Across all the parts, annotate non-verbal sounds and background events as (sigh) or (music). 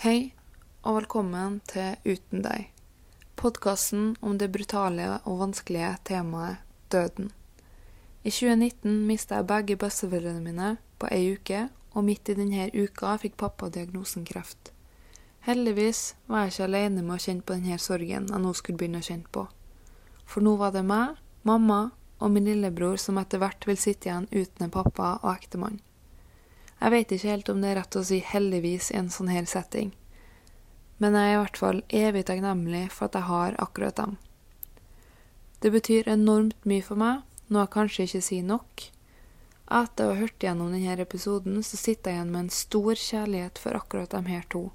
Hei, og velkommen til Uten deg, podkasten om det brutale og vanskelige temaet døden. I 2019 mista jeg begge besteforeldrene mine på ei uke, og midt i denne uka fikk pappa diagnosen kreft. Heldigvis var jeg ikke alene med å kjenne på denne sorgen jeg nå skulle begynne å kjenne på. For nå var det meg, mamma og min lillebror som etter hvert vil sitte igjen uten en pappa og ektemann. Jeg vet ikke helt om det er rett å si 'heldigvis' i en sånn her setting, men jeg er i hvert fall evig takknemlig for at jeg har akkurat dem. Det betyr enormt mye for meg, noe jeg kanskje ikke sier nok. Etter å ha hørt gjennom denne episoden, så sitter jeg igjen med en stor kjærlighet for akkurat de her to.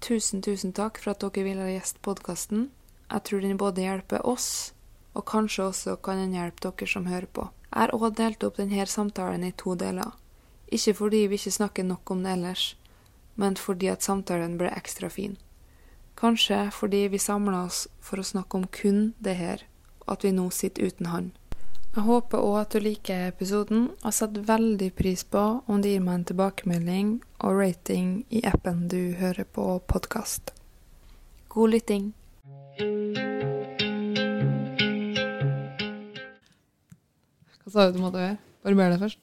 Tusen, tusen takk for at dere ville gjeste podkasten. Jeg tror den både hjelper oss, og kanskje også kan den hjelpe dere som hører på. Jeg har òg delt opp denne samtalen i to deler. Ikke fordi vi ikke snakker nok om det ellers, men fordi at samtalen ble ekstra fin. Kanskje fordi vi samla oss for å snakke om kun det her, og at vi nå sitter uten han. Jeg håper òg at du liker episoden, og setter veldig pris på om du gir meg en tilbakemelding og rating i appen du hører på podkast. God lytting. Hva sa du du måtte gjøre? Barber deg først?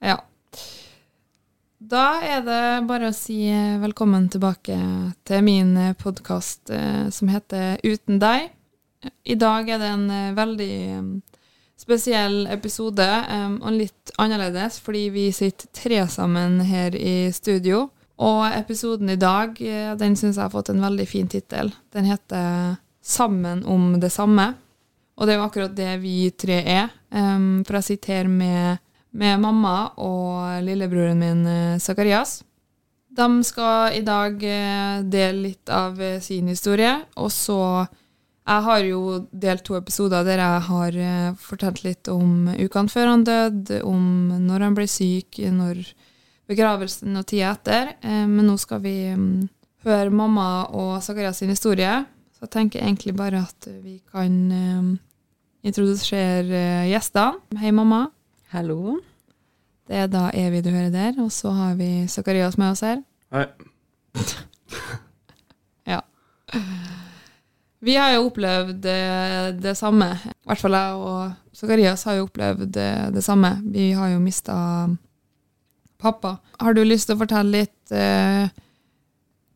Ja. Da er det bare å si velkommen tilbake til min podkast som heter Uten deg. I dag er det en eh, veldig eh, spesiell episode, eh, og litt annerledes, fordi vi sitter tre sammen her i studio. Og episoden i dag, eh, den syns jeg har fått en veldig fin tittel. Den heter Sammen om det samme. Og det er jo akkurat det vi tre er. Um, for jeg sitter her med, med mamma og lillebroren min Sakarias. De skal i dag eh, dele litt av eh, sin historie, og så Jeg har jo delt to episoder der jeg har eh, fortalt litt om ukene før han døde, om når han ble syk, når begravelsen og tida etter. Eh, men nå skal vi mm, høre mamma og Sakarias sin historie. Så jeg tenker egentlig bare at vi kan eh, introdusere eh, gjestene. Hei, mamma. Hallo. Det er da Evy du hører der, og så har vi Zakarias med oss her. Hei. (laughs) Ja. Vi har jo opplevd det, det samme. I hvert fall jeg og Zakarias har jo opplevd det, det samme. Vi har jo mista pappa. Har du lyst til å fortelle litt eh,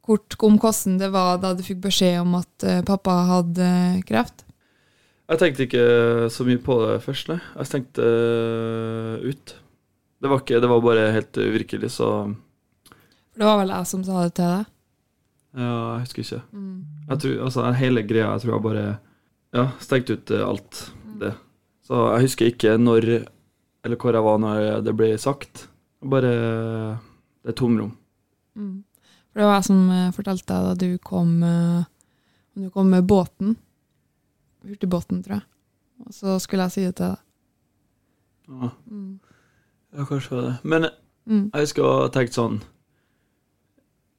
kort om hvordan det var da du fikk beskjed om at eh, pappa hadde kreft? Jeg tenkte ikke så mye på det først, nei. Jeg tenkte uh, ut. Det var, ikke, det var bare helt uvirkelig, så det var vel jeg som sa det til deg? ja, jeg husker ikke. Jeg tror, altså, hele greia jeg tror jeg bare ja, stengte ut eh, alt det. Så jeg husker ikke når eller hvor jeg var når det ble sagt. Bare det er tomrom. Mm. For det var jeg som eh, fortalte deg da du kom, eh, du kom med båten. Hurtigbåten, tror jeg. Og så skulle jeg si det til deg. Ja, Mm. ja kanskje det. Men Mm. jeg husker å ha tenkt sånn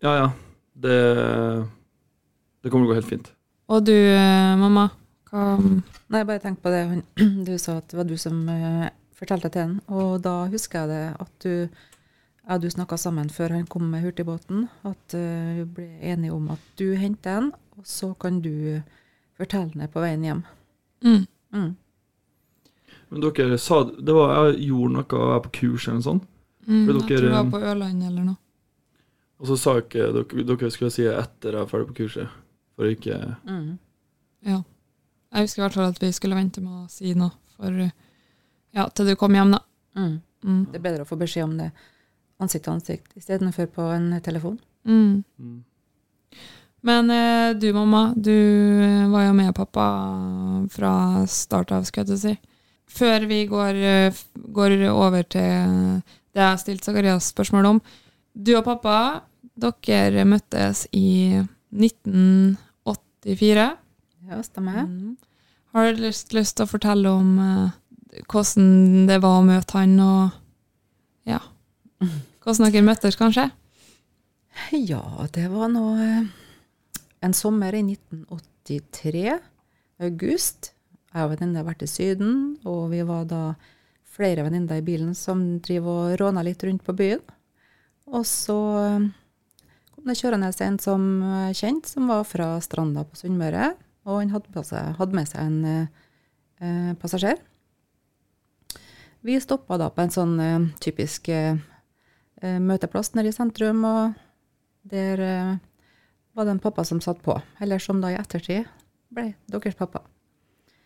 Ja, ja. Det, det kommer til å gå helt fint. Og du, eh, mamma? Hva Nei, bare tenk på det. (clears throat) Du sa at det var du som eh, fortalte til ham. og da husker jeg det at du ja, du snakka sammen før han kom med hurtigbåten, at eh, vi ble enige om at du henter den, og så kan du fortelle han det på veien hjem. mm. Mm. Men dere sa Det var jeg gjorde noe, jeg var på kurs eller noe sånt. Mm, For jeg dere- tror det var på Ørland eller noe. Og så sa ikke dere Dere skulle si etter jeg var ferdig på kurset. For ikke Mm. Ja. Jeg husker i hvert fall at vi skulle vente med å si noe for ja, til du kom hjem, da. Mm. Mm. Det er bedre å få beskjed om det ansikt til ansikt istedenfor på en telefon. Mm. Men eh, du, mamma, du eh, var jo med pappa fra start av, skal jeg si. Før vi går, eh, går over til det jeg har stilt Zakarias spørsmål om. Du og pappa, dere møttes i 1984. Ja, stemmer. Mm. Har du lyst, lyst til å fortelle om eh, hvordan det var å møte han, og ja, (laughs) hvordan dere møttes, kanskje? Ja, det var noe eh, en sommer i 1983, august. Jeg og venninna har vært i Syden, og vi var da flere venninner i bilen som driver og råna litt rundt på byen. Og så eh, kom det kjørende en som jeg kjente, som var fra Stranda på Sunnmøre. Og han hadde, med seg en eh, passasjer. Vi stoppa da på en sånn eh, typisk eh, møteplass nede i sentrum, og der var det en pappa som satt på, eller som da i ettertid ble deres pappa.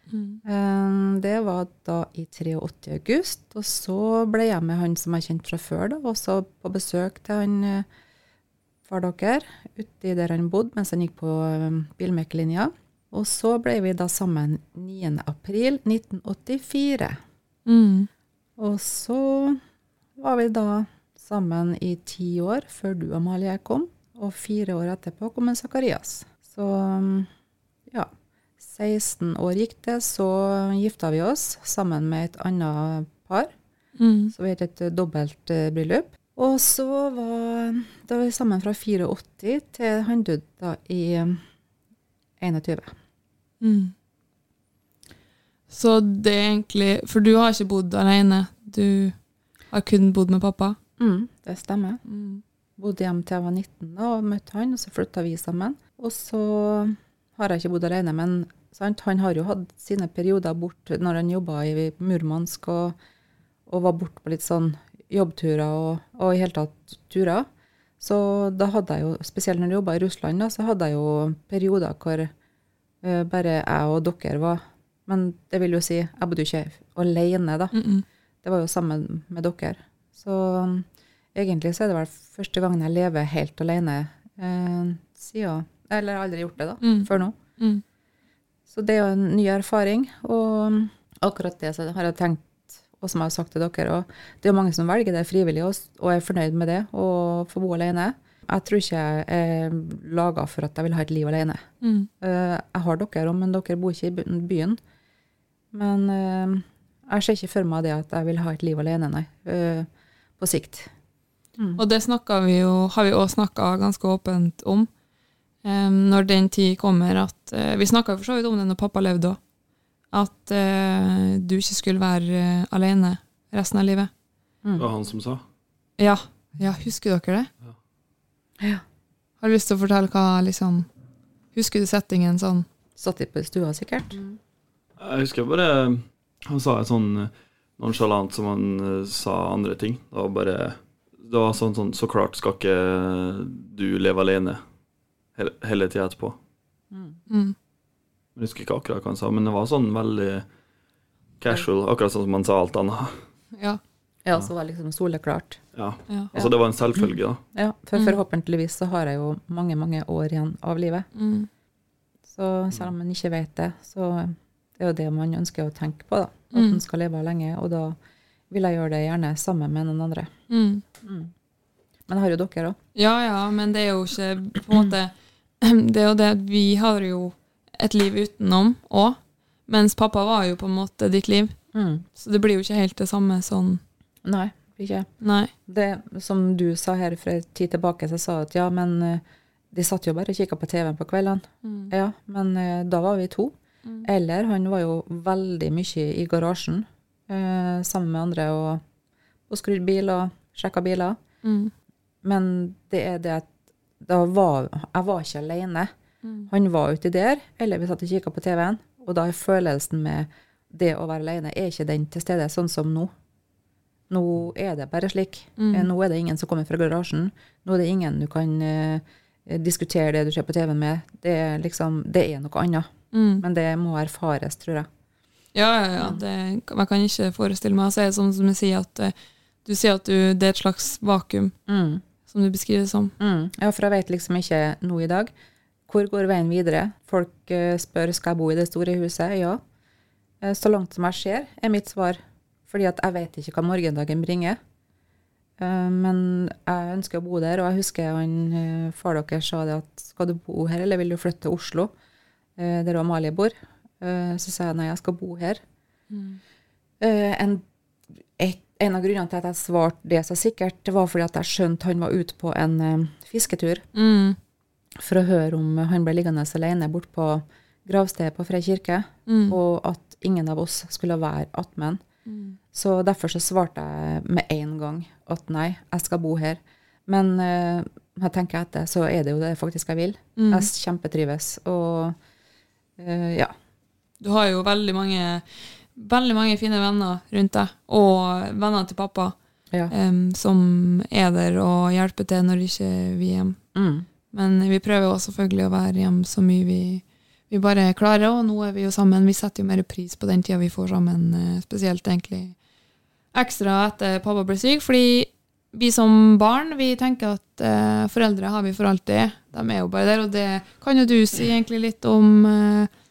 Mm. det var da i 83 august, og så ble jeg med han som jeg kjente fra før, da, også på besøk til han eh, far dere, uti der han bodde mens han gikk på eh, bilmekerlinja. Og så ble vi da sammen 9. april 1984. Mm. Og så var vi da sammen i ti år før du, Amalie, kom. Og fire år etterpå kom en Zakarias. Så ja. 16 år gikk det, så gifta vi oss sammen med et annet par. Mm. Så vi hadde et dobbelt eh, bryllup. Og så var da var vi sammen fra 84 til han døde i eh, 21. Mm. Så det er egentlig For du har ikke bodd alene, du har kun bodd med pappa? Mm, det stemmer. Mm. Bodde hjemme til jeg var 19 da, og møtte han, og så flytta vi sammen. Og så har jeg ikke bodd alene, men sant, han har jo hatt sine perioder bort når han jobba i Murmansk og, og var borte på litt sånn jobbturer og, og i hele tatt turer. Så da hadde jeg jo, spesielt når jeg jobba i Russland, da, så hadde jeg jo perioder hvor uh, bare jeg og dere var Men det vil jo si, jeg bodde jo ikke alene, da. Mm -mm. Det var jo sammen med dere. Så egentlig så er det vel første gangen jeg lever helt alene eh, siden Eller jeg har aldri gjort det, da, Mm. før nå. Mm. Så det er jo en ny erfaring. Og um, akkurat det så har jeg tenkt, og som jeg har sagt til dere, og det er jo mange som velger det frivillig og, og er fornøyd med det, og får bo alene. Jeg tror ikke jeg er laga for at jeg vil ha et liv alene. Mm. Eh, jeg har dere òg, men dere bor ikke i byen. Men eh, jeg ser ikke for meg det at jeg vil ha et liv alene, nei. eh, på sikt. Mm. Og det vi jo, har vi òg snakka ganske åpent om. um, når den tid kommer at uh, Vi snakka for så vidt om det når pappa levde òg. At uh, du ikke skulle være uh, alene resten av livet. Det var han som sa. Ja. ja, husker dere det? Ja. Har du lyst til å fortelle hva liksom Husker du settingen sånn? Satt de på stua, sikkert. Jeg husker bare Han sa et sånn nonsjalant som han sa andre ting. Det var bare Det var sånn, sånn Så klart skal ikke du leve alene hele, hele tida etterpå. Mm. Jeg husker ikke akkurat hva han sa, men det var sånn veldig casual, akkurat sånn som han sa alt annet. Ja. Ja, så var det liksom soleklart. Ja. ja. Altså, det var en selvfølge, da. Ja, for Mm. forhåpentligvis så har jeg jo mange, mange år igjen av livet. Mm. Så selv om man ikke vet det, så det er jo det man ønsker å tenke på, da. At en man skal leve lenge, og da vil jeg gjøre det gjerne sammen med noen andre. Mm. Men det har jo dere òg. Ja, ja, men det er jo ikke på en måte (clears throat) Det er jo det vi har jo et liv utenom òg, mens pappa var jo på en måte ditt liv. Mm. Så det blir jo ikke helt det samme sånn Nei, ikke. Nei. Det som du sa her for en tid tilbake, så sa at ja, men eh, de satt jo bare og kikka på TV-en på kveldene. Mm. Ja, men eh, da var vi to. Mm. Eller han var jo veldig mye i garasjen eh, sammen med andre og, og skrudd bil og sjekka biler. Mm. Men det er det at var, jeg var ikke alene. Mm. Han var uti der, eller vi satt og kikka på TV-en. Og da er følelsen med det å være alene er ikke den til stede, sånn som nå. Nå er det bare slik. Mm. Eh, Nå er det ingen som kommer fra garasjen. Nå er det ingen du kan eh, diskutere det du ser på TV-en med. Det er liksom, det er noe annet. Mm. Men det må erfares, tror jeg. Ja, ja, ja. Det, jeg kan ikke forestille meg Så er det sånn som du sier, at eh, du sier at du, det er et slags vakuum, Mm. som du beskriver det som. Mm. Ja, for jeg vet liksom ikke nå i dag. Hvor går veien videre? Folk eh, spør skal jeg bo i det store huset. Ja. Eh, så langt som jeg ser, er mitt svar. Fordi at jeg vet ikke hva morgendagen bringer. Men jeg ønsker å bo der, og jeg husker han, far deres sa det at skal du bo her, eller vil du flytte til Oslo, der Amalie bor? Eh, så sa jeg nei, jeg skal bo her. Mm. en, et, en av grunnene til at jeg svarte det så sikkert, det var fordi at jeg skjønte han var ute på en eh, fisketur Mm. for å høre om han ble liggende alene bort på gravstedet på Frei kirke, Mm. og at ingen av oss skulle være attmen. Så derfor så svarte jeg med en gang at nei, jeg skal bo her. Men uh, jeg tenker etter, så er det jo det faktisk jeg vil. Mm. Jeg kjempetrives, og uh, ja. Du har jo veldig mange, veldig mange fine venner rundt deg, og venner til pappa, ja. um, som er der og hjelper til når ikke vi er hjemme. Mm. Men vi prøver jo selvfølgelig å være hjemme så mye vi, vi bare klarer, og nå er vi jo sammen. Vi setter jo mer pris på den tida vi får sammen, eh, spesielt egentlig ekstra etter pappa ble syk, fordi vi som barn vi tenker at eh, foreldre har vi for alltid. De er jo bare der, og det kan jo du si egentlig litt om, eh,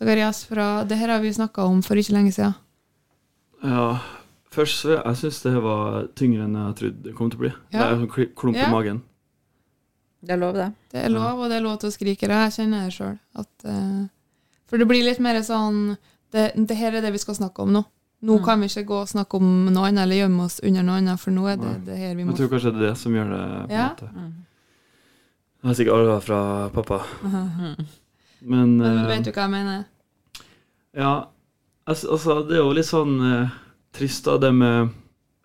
Zakarias. Fra, det her har vi snakka om for ikke lenge siden. Ja, først så jeg syns det var tyngre enn jeg trodde det kom til å bli. Det er en sånn klump i Ja. magen. Det er lov, det. Det er lov, og det er lov til å skrike det. Jeg kjenner det sjøl. for det blir litt mer sånn det, det her er det vi skal snakke om nå. Nå Mm. kan vi ikke gå og snakke om noe annet eller gjemme oss under noe annet, for nå er det Nei. det her vi må Jeg tror kanskje det er det som gjør det. på en Ja. måte. Mm. Jeg har sikkert arva fra pappa. (laughs) Mm. Men, Men eh, vet du hva jeg mener? Ja, altså, altså det er jo litt sånn eh, trist da, det med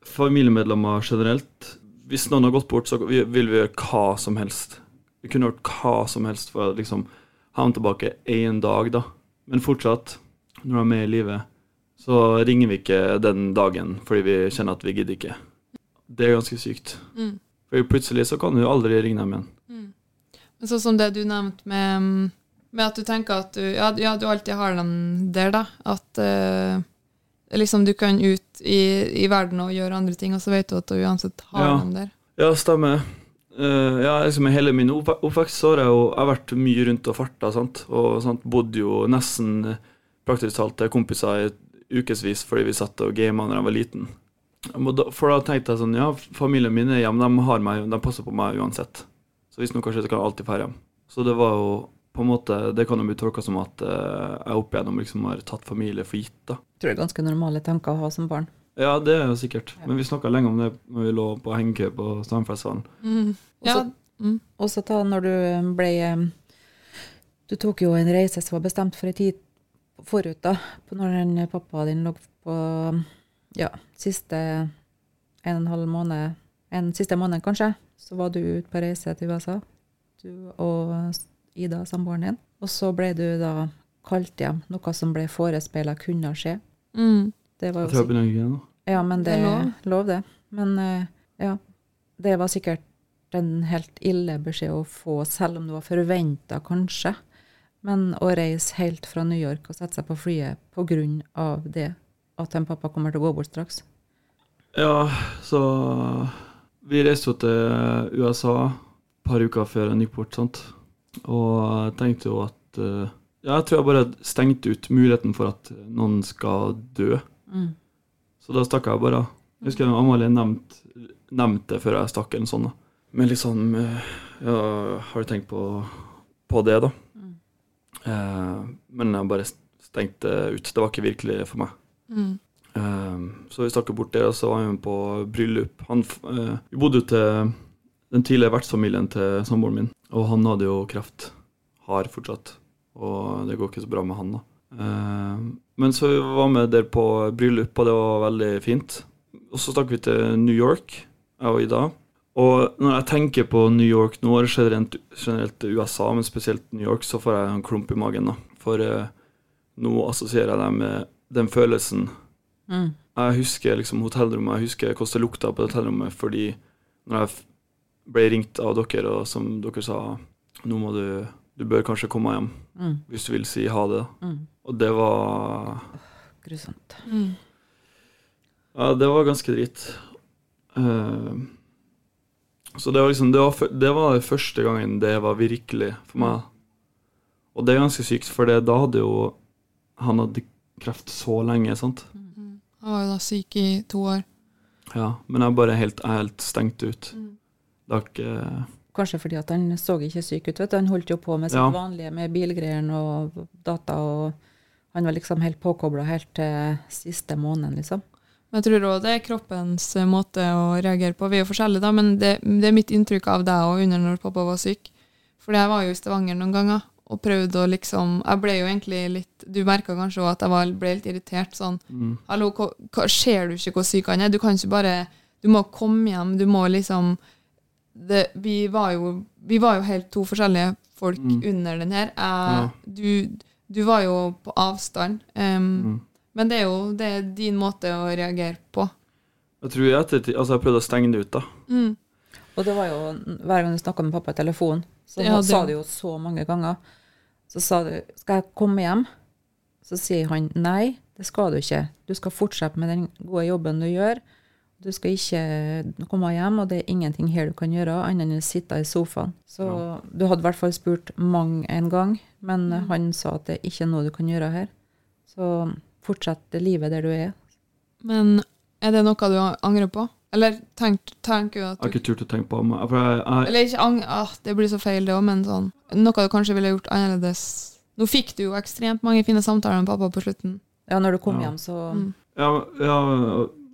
familiemedlemmer generelt. Hvis noen har gått bort, så vil vi gjøre hva som helst. Vi kunne gjort hva som helst for å liksom ha dem tilbake én dag, da. Men fortsatt, når de er med i livet, så ringer vi ikke den dagen fordi vi kjenner at vi gidder ikke. Det er ganske sykt. Mm. For plutselig så kan du aldri ringe dem igjen. Mm. Men sånn som det du nevnte med, med at du tenker at du, ja, ja, du alltid har den der, da. At eh, liksom du kan ut i, i verden og gjøre andre ting, og så vet du at du uansett har Ja. den der. Ja, stemmer. Uh, ja, liksom hele min oppve- oppvekst så har jeg jo jeg har vært mye rundt og farta. sant? Og sant, bodde jo nesten eh, praktisk talt til kompiser i ukevis fordi vi satt og gama da jeg var liten. For da tenkte jeg sånn Ja, familien min er hjemme, de, har meg, de passer på meg uansett. Så hvis noe kanskje så kan jeg alltid dra hjem. Så det var jo på en måte Det kan jo bli tolka som at eh, jeg opp igjennom liksom har tatt familie for gitt. da. Jeg tror det er ganske normale tanker å ha som barn. Ja, det er jo sikkert. Men vi snakka lenge om det når vi lå på hengekøye på Stamfestivalen. Mm. Ja, mm. Og så ta når du ble eh, Du tok jo en reise som var bestemt for en tid forut, da. på Når den pappa din lå på ja, siste en og en halv måned, en siste måned kanskje, så var du ute på reise til USA. Du og Ida, samboeren din. Og så ble du da kalt hjem, noe som ble forespeila kunne skje. Mm. Det var Jeg jo tror jeg begynner igjen nå. ja, men Det det lov. lov. det. Men eh, ja, det var sikkert en helt ille beskjed å få, selv om det var forventa, kanskje. Men å reise helt fra New York og sette seg på flyet av det, at en pappa kommer til å gå bort straks. Ja, så Vi reiste jo til USA et par uker før han gikk bort, sant. Og tenkte jo at uh, Ja, jeg tror jeg bare stengte ut muligheten for at noen skal dø. Mm. Så da stakk jeg bare. Jeg husker Amalie nevnte nevnt det før jeg stakk, en sånn. da. Men liksom eh, Ja, har du tenkt på, på det, da? Mm. Eh, men jeg bare stengte ut. Det var ikke virkelig for meg. Mm. Eh, så vi stakk bort det, og så var vi på bryllup. Han, eh, vi bodde jo til den tidligere vertsfamilien til samboeren min, og han hadde jo kreft. Har fortsatt. Og det går ikke så bra med han, da. Eh, men så vi var med der på bryllup, og det var veldig fint. Og så stakk vi til New York, jeg og Ida. Og når jeg tenker på New York nå, eller generelt, generelt USA, men spesielt New York, så får jeg en klump i magen. da. For eh, nå assosierer jeg det med den følelsen Mm. Jeg husker liksom hotellrommet, jeg husker hvordan det lukta på hotellrommet fordi når jeg ble ringt av dere, og som dere sa Nå må du Du bør kanskje komme hjem Mm. hvis du vil si ha det. Mm. Og det var Grusomt. Mm. Ja, det var ganske dritt. Uh, så det var liksom det var, det var første gangen det var virkelig for meg. Og det er ganske sykt, for det, da hadde jo Han hadde kreft så lenge, sant? Mm. Han var jo da syk i to år. Ja, men jeg er bare helt, jeg helt stengt ut. Mm. Ikke Kanskje fordi at han så ikke syk ut. vet du. Han holdt jo på med sitt Ja. vanlige med bilgreiene og data. og Han var liksom helt påkobla helt til siste måneden, liksom. Jeg tror òg det er kroppens eh, måte å reagere på. Vi er jo forskjellige, da, men det, det er mitt inntrykk av deg og under når pappa var syk. For jeg var jo i Stavanger noen ganger og prøvde å liksom Jeg ble jo egentlig litt Du merka kanskje òg at jeg var, ble litt irritert. Sånn mm, Hallo, hva, hva, ser du ikke hvor syk han er? Du kan ikke bare Du må komme hjem, du må liksom det, vi, var jo, vi var jo helt to forskjellige folk Mm. under den her. Jeg, Ja. du, du var jo på avstand. Um, mm. men det er jo det er din måte å reagere på. Jeg tror jeg ettertid Altså, jeg prøvde å stenge det ut, da. Mm. Og det var jo, hver gang du snakka med pappa i telefon, så Ja, det- sa du jo så mange ganger Så sa du 'Skal jeg komme hjem?' Så sier han nei, det skal du ikke. Du skal fortsette med den gode jobben du gjør. Du skal ikke komme hjem, og det er ingenting her du kan gjøre annet enn å sitte i sofaen. Så du hadde i hvert fall spurt mang en gang, men han sa at det er ikke noe du kan gjøre her. Så fortsett livet der du er. Men er det noe du angrer på? Eller tenk, tenker du at Jeg har ikke turt å tenke på meg. Jeg, jeg, Eller ikke ang ah, det blir så feil, det òg, men sånn Noe du kanskje ville gjort annerledes Nå fikk du jo ekstremt mange fine samtaler med pappa på slutten. Ja, når du kom Ja. hjem, så Mm. ja, ja,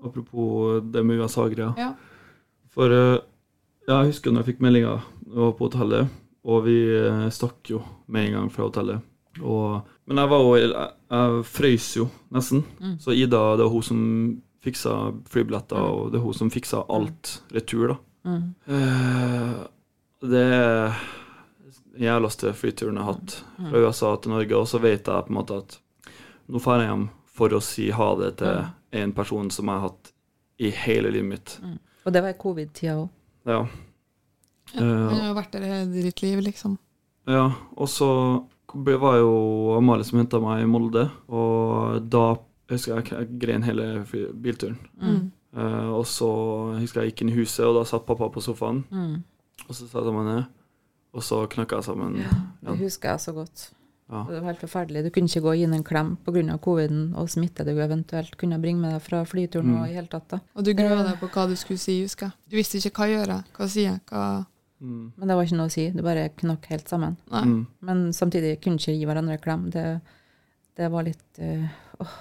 apropos det med USA-greia. Ja. For eh, ja, jeg husker når jeg fikk meldinga på hotellet, og vi eh, stakk jo med en gang fra hotellet. Og, men jeg var jo Jeg, jeg frøys jo nesten. Mm. Så Ida, det var hun som fiksa flybilletter, og det er hun som fiksa alt retur, da. mm. Eh, det er den jævligste flyturen jeg har hatt fra USA til Norge, og så vet jeg på en måte at nå drar jeg hjem for å si ha det til en person som jeg har hatt i hele livet mitt. Og det var i covid-tida òg. Ja. Ja, Eh, har jo vært der hele ditt liv, liksom. Ja, og så var jo Amalie som henta meg i Molde, og da husker jeg jeg grein hele bilturen. Mm. Uh, og så husker jeg gikk inn i huset, og da satt pappa på sofaen, Mm. og så satte jeg meg ned, og så knakka jeg sammen. Ja, Det husker jeg så godt. Ja. Det var helt forferdelig. Du kunne ikke gå inn en klem pga. coviden og smitte du eventuelt kunne bringe med deg fra flyturen Mm. og i hele tatt. da. Og du grua deg på hva du skulle si, husker jeg. Du visste ikke hva gjøre, hva sier jeg, hva Mm. Men det var ikke noe å si. Det bare knakk helt sammen. Mm. Men samtidig kunne ikke gi hverandre en klem. Det, det var litt eh, åh,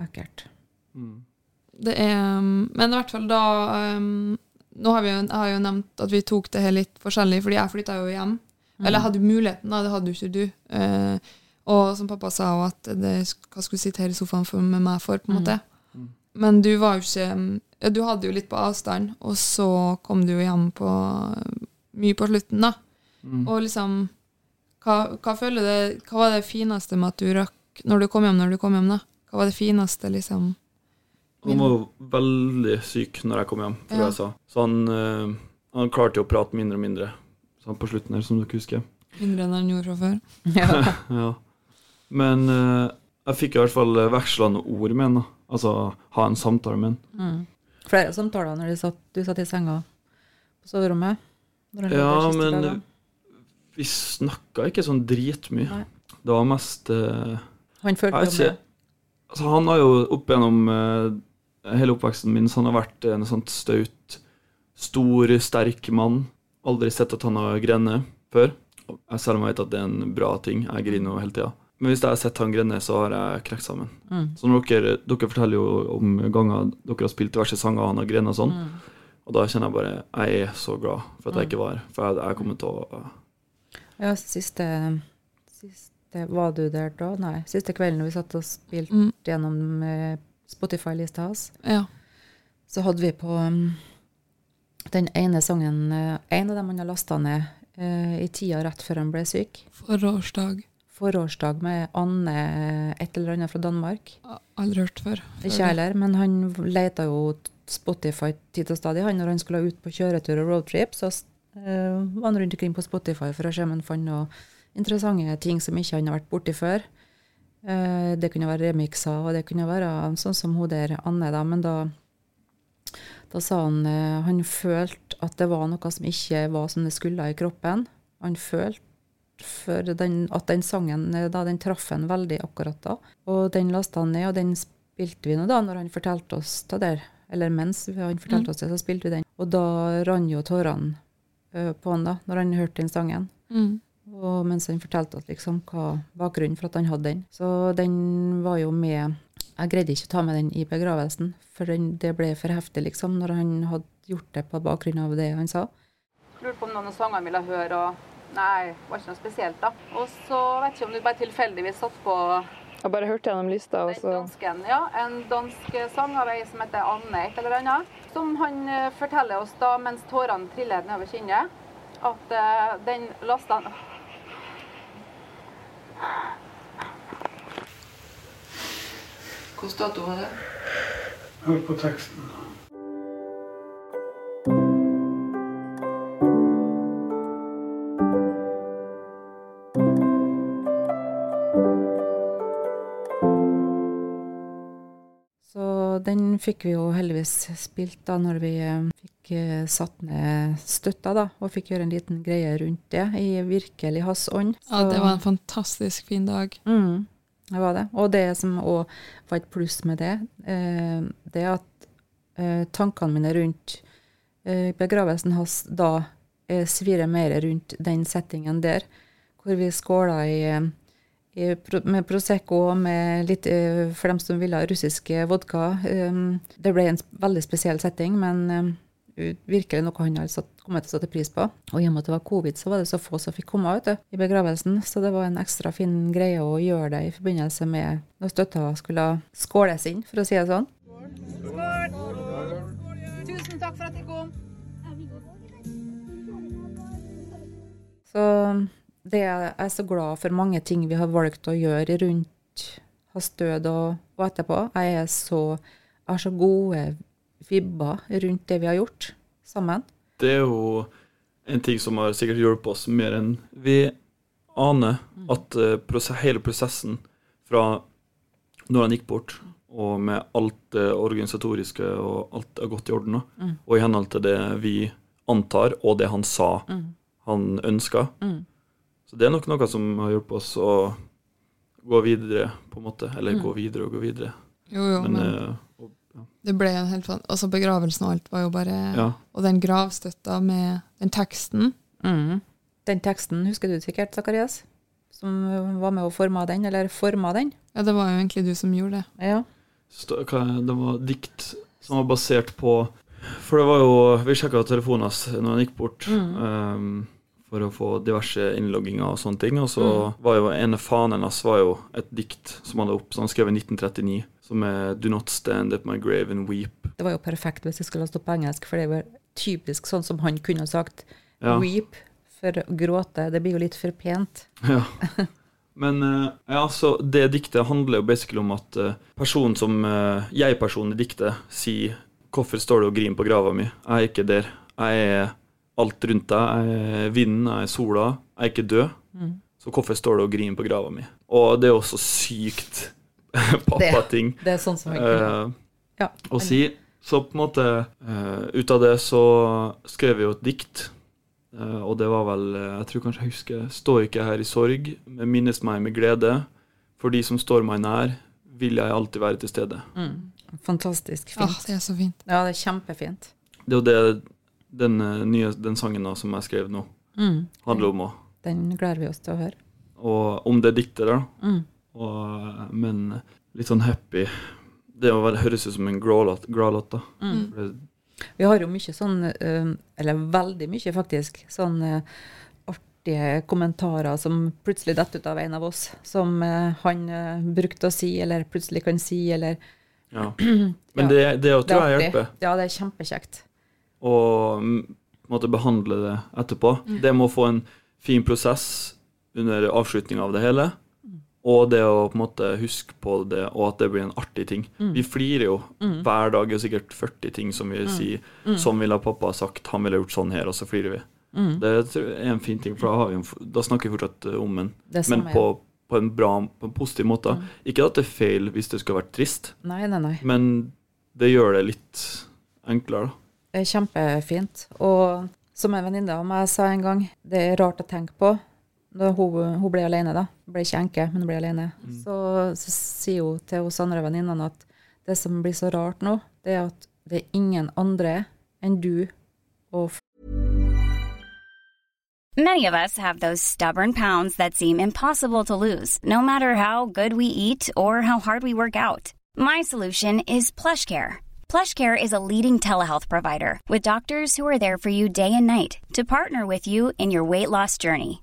ekkelt. Mm. Det er um, Men i hvert fall da um, Nå har vi jo, jeg har jo nevnt at vi tok det her litt forskjellig, fordi jeg flytta jo hjem. Eller hadde du muligheten, da. Det hadde jo ikke du. Eh, og som pappa sa òg, at det, hva skulle du sitte her i sofaen for, med meg for, på en måte. Mm. Men du var jo ikke ja, Du hadde jo litt på avstand, og så kom du jo hjem på mye på slutten, da. Mm. Og liksom hva, hva føler du Hva var det fineste med at du rakk Når du kom hjem, når du kom hjem, da? Hva var det fineste, liksom? Han var jo veldig syk når jeg kom hjem, tror Ja. jeg sa. Så han, eh, han klarte jo å prate mindre og mindre sånn på slutten her, som dere husker. Mindre enn han gjorde fra før? (laughs) Ja. (laughs) Ja. Men eh, jeg fikk i hvert fall veksla noen ord med han. da. Altså ha en samtale med han. Mm. Flere samtaler når du satt, du satt i senga på soverommet? Ja, men dagen. vi snakka ikke sånn dritmye. Det var mest eh, Han følte jo med. Altså, han har jo opp gjennom eh, hele oppveksten min så han har vært en sånn staut, stor, sterk mann. Aldri sett at han har grenet før. Selv om jeg vet at det er en bra ting. Jeg griner jo hele tida. Men hvis jeg har sett han grene, så har jeg knekt sammen. Mm. Så når dere, dere forteller jo om ganger dere har spilt diverse sanger, og han har grenet og sånn. Mm. Og da kjenner jeg bare Jeg er så glad for at jeg ikke var her. For jeg, jeg kommer til å Ja, siste, siste Var du der da? Nei. Siste kvelden vi satt og spilte Mm, gjennom eh, Spotify-lista hans, ja. så hadde vi på um, den ene sangen eh, En av dem han har lasta ned eh, i tida rett før han ble syk. Forårsdag. forårsdag med Anne et eller annet fra Danmark. Aldri hørt før. Ikke jeg heller, men han leita jo Spotify tid og stadig. Han, når han skulle ut på kjøretur og roadtrip, så uh, var han rundt omkring på Spotify for å se om han fant noen interessante ting som ikke han har vært borti før. Uh, det kunne være remixer, og det kunne være sånn som hun der Anne, da. Men da, da sa han uh, han følte at det var noe som ikke var som det skulle i kroppen. Han følte for den, at den sangen da, den traff han veldig akkurat da. Og den lasta han ned, og den spilte vi nå da når han fortalte oss det der. Eller mens han fortalte Mm. oss det, så spilte vi den. Og da rant jo tårene ø, på han da, når han hørte den sangen. Mm. Og mens han fortalte oss liksom hva bakgrunnen for at han hadde den. Så den var jo med Jeg greide ikke å ta med den i begravelsen, for den, det ble for heftig, liksom, når han hadde gjort det på bakgrunn av det han sa. lurte på om noen av sangene ville høre, og nei, det var ikke noe spesielt, da. Og så vet ikke om du bare tilfeldigvis satt på Jeg bare hørte gjennom lista, og så dansken, ja, en dansk sang av ei som heter Anne et eller annet, som han eh, forteller oss da mens tårene triller nedover kinnet, at uh, den lasta han Hvilken dato var det? Hør på teksten. Så den fikk vi jo heldigvis spilt da når vi eh, fikk eh, satt ned støtta, da, og fikk gjøre en liten greie rundt det, i virkelig hans ånd. Ja, det var en fantastisk fin dag. Mm, det var det. Og det som òg var et pluss med det, eh, det er at eh, tankene mine rundt eh, begravelsen hans da svirrer mer rundt den settingen der, hvor vi skåla i, i, med Prosecco med litt, for dem som ville ha russiske vodka. Det ble en veldig spesiell setting, men virkelig noe han har satt, kommet til å sette pris på. Og i og med at det var covid, så var det så få som fikk komme vet du, i begravelsen. Så det var en ekstra fin greie å gjøre det i forbindelse med når støtta skulle skåles inn, for å si det sånn. Tusen takk for at du kom. Så det er jeg er så glad for mange ting vi har valgt å gjøre rundt hans død og, og etterpå. Jeg er så, jeg har så gode vibber rundt det vi har gjort sammen. Det er jo en ting som har sikkert hjulpet oss mer enn vi aner. At eh, hele prosessen fra når han gikk bort, og med alt det organisatoriske og alt har gått i orden, Mm. og i henhold til det vi antar, og det han sa Mm. han ønska. Mm. Så det er nok noe som har hjulpet oss å gå videre, på en måte. Eller Mm. gå videre og gå videre. Jo, jo, Men, men eh, det ble en helt sånn Altså, begravelsen og alt var jo bare ja. Og den gravstøtta med den teksten. Mm. Den teksten husker du sikkert, Zakarias? Som var med å forme den, eller forma den? Ja, det var jo egentlig du som gjorde det. Ja. Hva- Det var dikt som var basert på For det var jo Vi sjekka telefonen hans når han gikk bort. Mm. Um, for å få diverse innlogginger og sånne ting. Og så var jo ene fanen hans var jo et dikt som han hadde opp, som han skrev i 1939, som er 'Do not stand at my grave and weep'. Det var jo perfekt hvis jeg skulle ha stått på engelsk, for det var typisk sånn som han kunne ha sagt. Ja. Weep for å gråte. Det blir jo litt for pent. (laughs) Ja. Men eh, ja, så det diktet handler jo basically om at eh, personen som eh, jeg-personen i diktet sier 'Hvorfor står du og griner på grava mi?' Jeg er ikke der. Jeg er alt rundt deg. Jeg er vinden, jeg er sola. Jeg er ikke død. Mm. Så hvorfor står du og griner på grava mi? Og det er også sykt (laughs) pappating Det er sånn eh, Ja. å si. Så på en måte eh, Ut av det så skrev vi jo et dikt. Eh, og det var vel Jeg tror kanskje jeg husker Står ikke her i sorg, men minnes meg med glede. For de som står meg nær, vil jeg alltid være til stede. Mm. Fantastisk Ah, fint. det er så fint. Ja, det er kjempefint. Det er jo det den, nye, den sangen da, som jeg skrev nå, Mm. handler om òg. Den gleder vi oss til å høre. Og om det diktet der, Mm. Og, men litt sånn happy. Det å være- høres ut som en grålåt, da. Mm. Det- Vi har jo mye sånn, eh, eller veldig mye faktisk, sånn eh, artige kommentarer som plutselig detter ut av en av oss, som eh, han brukte å si, eller plutselig kan si, eller Ja. (clears throat) Men det, det Det tror jeg hjelper. Ja, det er kjempekjekt. Og mm, en måte behandle det etterpå. Det må få en fin prosess under avslutninga av det hele. Og det å på en måte huske på det, og at det blir en artig ting. Mm. Vi flirer jo hver dag. og er sikkert 40 ting som vi sier. Mm. Sånn ville pappa sagt, han ville gjort sånn her, og så flirer vi. Det tror jeg er en fin ting, for da, har vi da snakker vi fortsatt eh, om en, men på, på en bra, på en positiv måte. Ikke at det er feil hvis det skulle vært trist, Nei, nei, nei. men det gjør det litt enklere, da. Det er kjempefint. Og som en venninne av meg sa en gang, det er rart å tenke på. Da hun, hun ble alene, da. Hun Ble ikke enke, men hun ble alene. Så, så sier hun til oss andre venninnene at det som blir så rart nå, det er at det er ingen andre enn du og Many of us have those stubborn pounds that seem impossible to lose, no matter how good we eat or how hard we work out. My solution is PlushCare. PlushCare is a leading telehealth provider with doctors who are there for you day and night to partner with you in your weight loss journey.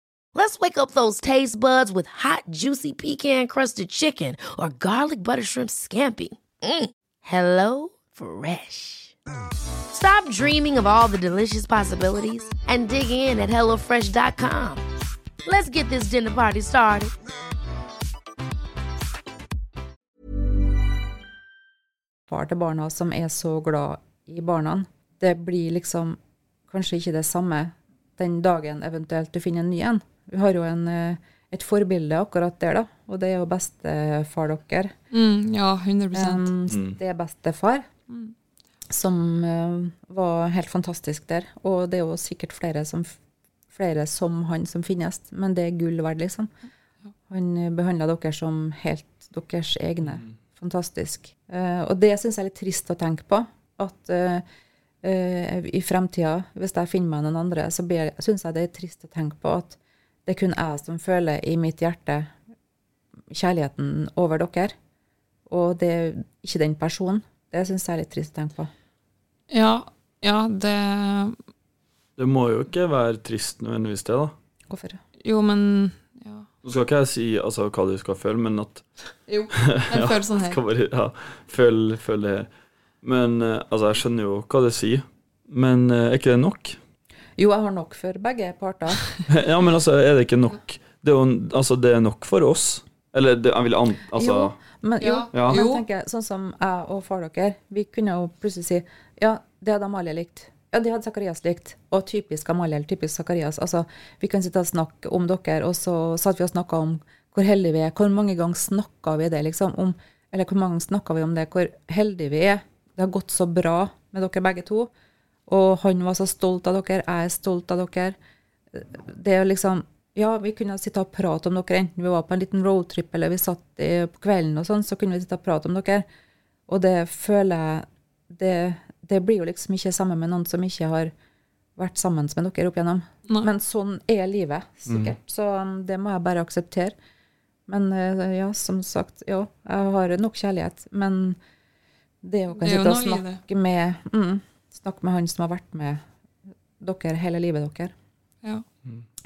Let's wake up those taste buds with hot, juicy pecan-crusted chicken or garlic butter shrimp scampi. Mm. Hello Fresh. Stop dreaming of all the delicious possibilities and dig in at HelloFresh.com. Let's get this dinner party started. far barna som er så glad i barna. Det blir liksom kanskje ikke det samme den dagen eventuelt du finner en ny en. Vi har jo en, eh, et forbilde akkurat der, da, og det er jo bestefar dere. Mm, ja, 100 Um, Mm. Det er bestefar, som uh, var helt fantastisk der. Og det er jo sikkert flere som, flere som han som finnes, men det er gull verdt, liksom. Han behandla dere som helt deres egne. Fantastisk. Uh, og det syns jeg er litt trist å tenke på. At uh, uh, i fremtida, hvis jeg finner meg noen andre, så syns jeg det er trist å tenke på at det er kun jeg som føler i mitt hjerte kjærligheten over dere. Og det er ikke den personen. Det syns jeg er litt trist å tenke på. Ja, ja, det Det må jo ikke være trist nødvendigvis, det, da. Hvorfor? Jo, men ja. Nå skal ikke jeg si altså, hva du skal føle, men at Jo, (laughs) jeg føler sånn her. skal bare ja, føl, føl det her. Men eh, altså, jeg skjønner jo hva det sier. Men eh, er ikke det nok? Jo, jeg har nok for begge parter. (laughs) ja, men altså, er det ikke nok? Det er jo altså, det er nok for oss. Eller det, jeg vil an... Altså Jo, men, jo, Ja. Men jeg tenker, sånn som jeg og far dere, vi kunne jo plutselig si ja, det hadde Amalie likt. Ja, det hadde Zakarias likt. Og typisk Amalie eller typisk Zakarias. Altså, vi kan sitte og snakke om dere, og så satt vi og snakka om hvor heldige vi er. Hvor mange ganger snakka vi det, liksom? Om, eller hvor mange ganger snakka vi om det, hvor heldige vi er. Det har gått så bra med dere begge to. Og han var så stolt av dere, jeg er stolt av dere. Det er liksom Ja, vi kunne sitte og prate om dere, enten vi var på en liten roadtrip eller vi satt i, på kvelden og sånn, så kunne vi sitte og prate om dere. Og det føler jeg det, det blir jo liksom ikke sammen med noen som ikke har vært sammen med dere opp igjennom. Nei. Men sånn er livet, sikkert. Så um, det må jeg bare akseptere. Men eh, ja, som sagt, ja, jeg har nok kjærlighet. Men det å kan sitte og snakke med, mm, snakke med han som har vært med dere hele livet deres, Ja.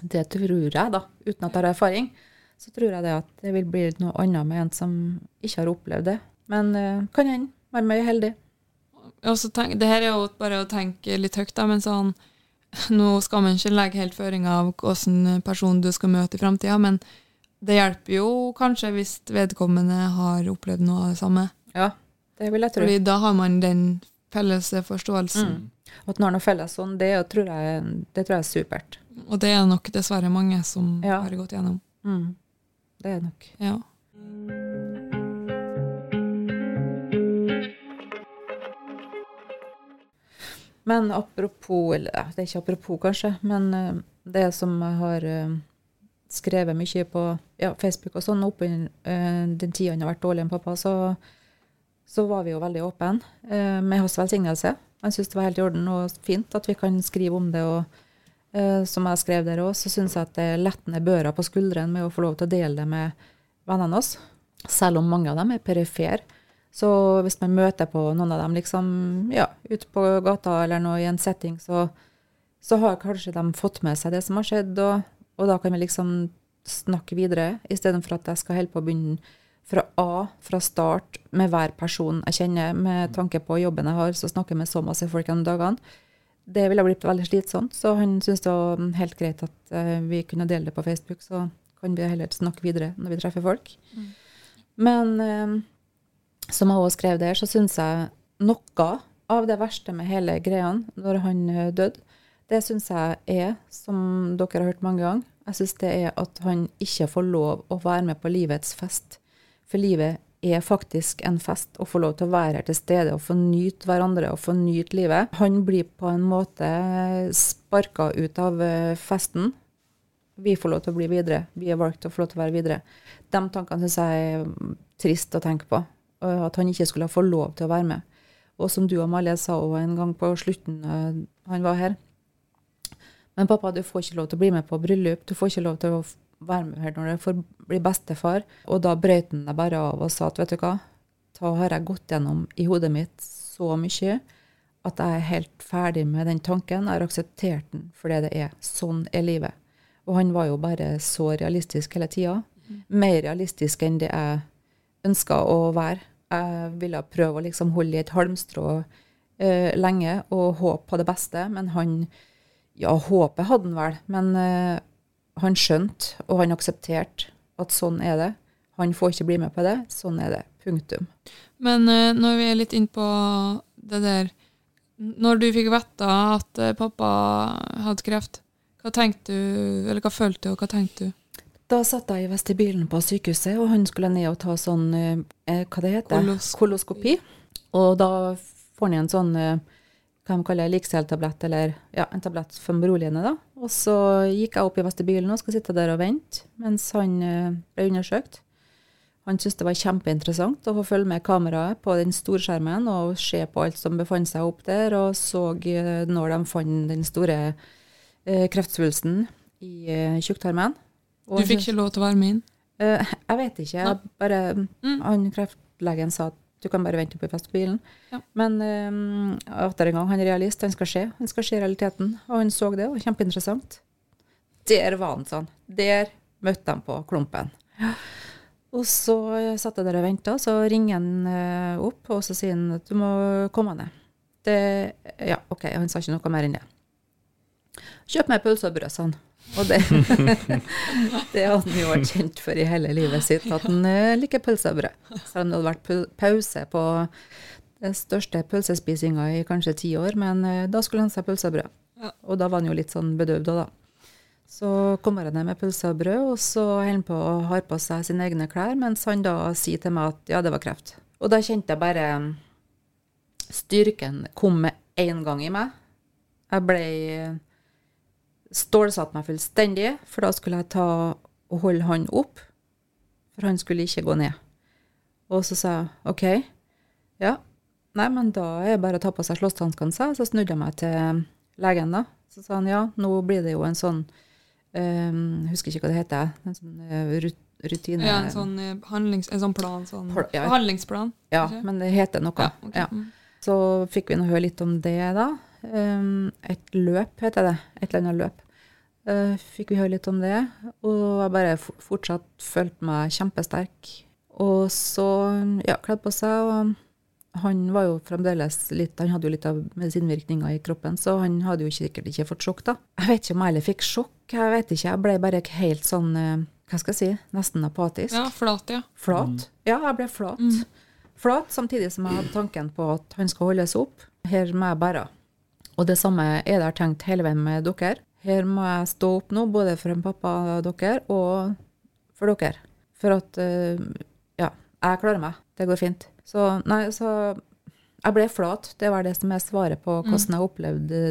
det tror jeg, da, uten at jeg har erfaring, så tror jeg det at det vil bli noe annet med en som ikke har opplevd det. Men uh, kan hende. Være mye heldig. Tenk, det her er jo bare å tenke litt høyt, da, men sånn Nå skal man ikke legge helt føring av hvilken person du skal møte i framtida, men det hjelper jo kanskje hvis vedkommende har opplevd noe av det samme. Ja, det vil jeg tro. Fordi da har man den felles forståelsen. At har noe felles sånn, det, tror jeg, det tror jeg er supert. Og det er nok dessverre mange som Ja. har gått gjennom. Mm. Det er nok. Ja. Men apropos, eller det er ikke apropos kanskje, men eh, det som jeg har eh, skrevet mye på ja, Facebook og sånn, opp eh, den tida han har vært dårlig med pappa, så, så var vi jo veldig åpne eh, med hans velsignelse. Han syntes det var helt i orden og fint at vi kan skrive om det. og eh, som jeg skrev der òg, så syns jeg at det letter ned børa på skuldrene med å få lov til å dele det med vennene oss. Selv om mange av dem er perifere, Så hvis man møter på noen av dem liksom, ja, ute på gata eller noe i en setting, så, så har kanskje de fått med seg det som har skjedd, og, og da kan vi liksom snakke videre, istedenfor at jeg skal holde på å begynne fra A, fra start, med hver person jeg kjenner, med tanke på jobben jeg har, så snakker jeg med så masse folk gjennom dagene. Det ville blitt veldig slitsomt, så han syntes det var helt greit at uh, vi kunne dele det på Facebook, så kan vi heller snakke videre når vi treffer folk. Mm. Men uh, som jeg også skrev der, så syns jeg noe av det verste med hele greia når han uh, døde, det syns jeg er, som dere har hørt mange ganger, jeg syns det er at han ikke får lov å være med på livets fest. For livet er faktisk en fest, å få lov til å være her til stede og få nyte hverandre og få nyte livet. Han blir på en måte sparka ut av eh, festen. Vi får lov til å bli videre. Vi er valgt til å få lov til å være videre. De tankene syns jeg er trist å tenke på. At han ikke skulle få lov til å være med. Og som du og Amalie sa en gang på slutten han var her. Men pappa, du får ikke lov til å bli med på bryllup. Du får ikke lov til å være med her når du får bli bestefar. Og da brøt han deg bare av og sa at vet du hva, da har jeg gått gjennom i hodet mitt så mye at jeg er helt ferdig med den tanken. Jeg har akseptert den fordi det er. Sånn er livet. Og han var jo bare så realistisk hele tida. Mer realistisk enn det jeg ønska å være. Jeg ville prøve å liksom holde i et halmstrå eh, lenge og håpe på det beste, men han Ja, håpet hadde han vel, men eh, han skjønte, og han aksepterte, at sånn er det. Han får ikke bli med på det. Sånn er det. Punktum. Men uh, når vi er litt inn på det der Når du fikk vite at uh, pappa hadde kreft, hva tenkte du, eller hva følte du, og hva tenkte du? Da satt jeg i vestibylen på sykehuset, og han skulle ned og ta sånn uh, Hva det heter Koloskopi. Koloskopi. Og da får han en sånn hva de kaller likseltablett, eller ja, en tablett for beroligende, da. Og så gikk jeg opp i vestibylen og skulle sitte der og vente mens han eh, ble undersøkt. Han syntes det var kjempeinteressant å få følge med kameraet på den storskjermen og se på alt som befant seg opp der, og så eh, når de fant den store eh, kreftsvulsten i eh, tjukktarmen. Du fikk ikke lov til å være med inn? Eh, jeg vet ikke. Jeg bare, mm. Han kreftlegen sa at du kan bare vente på festbilen. Ja. Men um, atter en gang, han er realist. Han skal se. Han skal se realiteten. Og han så det, og kjempeinteressant. Der var han sånn. Der møtte han på klumpen. Og så satt jeg der og venta, så ringer han uh, opp, og så sier han at du må komme ned. Det, ja, OK, han sa ikke noe mer enn det. Kjøp meg pølse og brød, sa han. Og det, (laughs) det hadde han jo vært kjent for i hele livet sitt, at han uh, liker pølse og brød. Selv om det hadde vært pause på den største pølsespisinga i kanskje ti år, men uh, da skulle han seg pølse og brød. Og da var han jo litt sånn bedøvd òg, da. Så kommer han ned med pølse og brød, og så holder han på å har på seg sine egne klær, mens han da sier til meg at ja, det var kreft. Og da kjente jeg bare Styrken kom med en gang i meg. Jeg ble stålsatte meg fullstendig, for da skulle jeg ta og holde han opp, for han skulle ikke gå ned. Og så sa jeg OK, ja, nei, men da er det bare å ta på seg slåsshanskene, sa Så snudde jeg meg til legen, da. Så sa han ja, nå blir det jo en sånn um, Husker ikke hva det heter. En sånn uh, rutine Ja, en sånn, uh, handlings, en sånn plan. Sånn ja. handlingsplan. Ja, men det heter noe. Ja, okay. ja. Mm. Så fikk vi nå høre litt om det, da. Um, et løp heter det. Et eller annet løp. Uh, fikk vi høre litt om det, og jeg bare fortsatt følte meg kjempesterk. Og så, ja, kledde på seg, og han var jo fremdeles litt Han hadde jo litt av medisinvirkninger i kroppen, så han hadde jo sikkert ikke fått sjokk, da. Jeg vet ikke om jeg heller fikk sjokk, jeg vet ikke. Jeg ble bare helt sånn, uh, hva skal jeg si, nesten apatisk. Ja, flat, ja. Flat. Mm. Ja, jeg ble flat. Mm. Flat, samtidig som jeg hadde tanken på at han skal holdes opp. Her må jeg bære. Og det samme er det jeg har tenkt hele veien med dere. Her må jeg stå opp nå, både for en pappa og dere, og for dere. For at uh, Ja, jeg klarer meg. Det går fint. Så nei, så Jeg ble flat. Det var det som er svaret på mm. hvordan jeg opplevde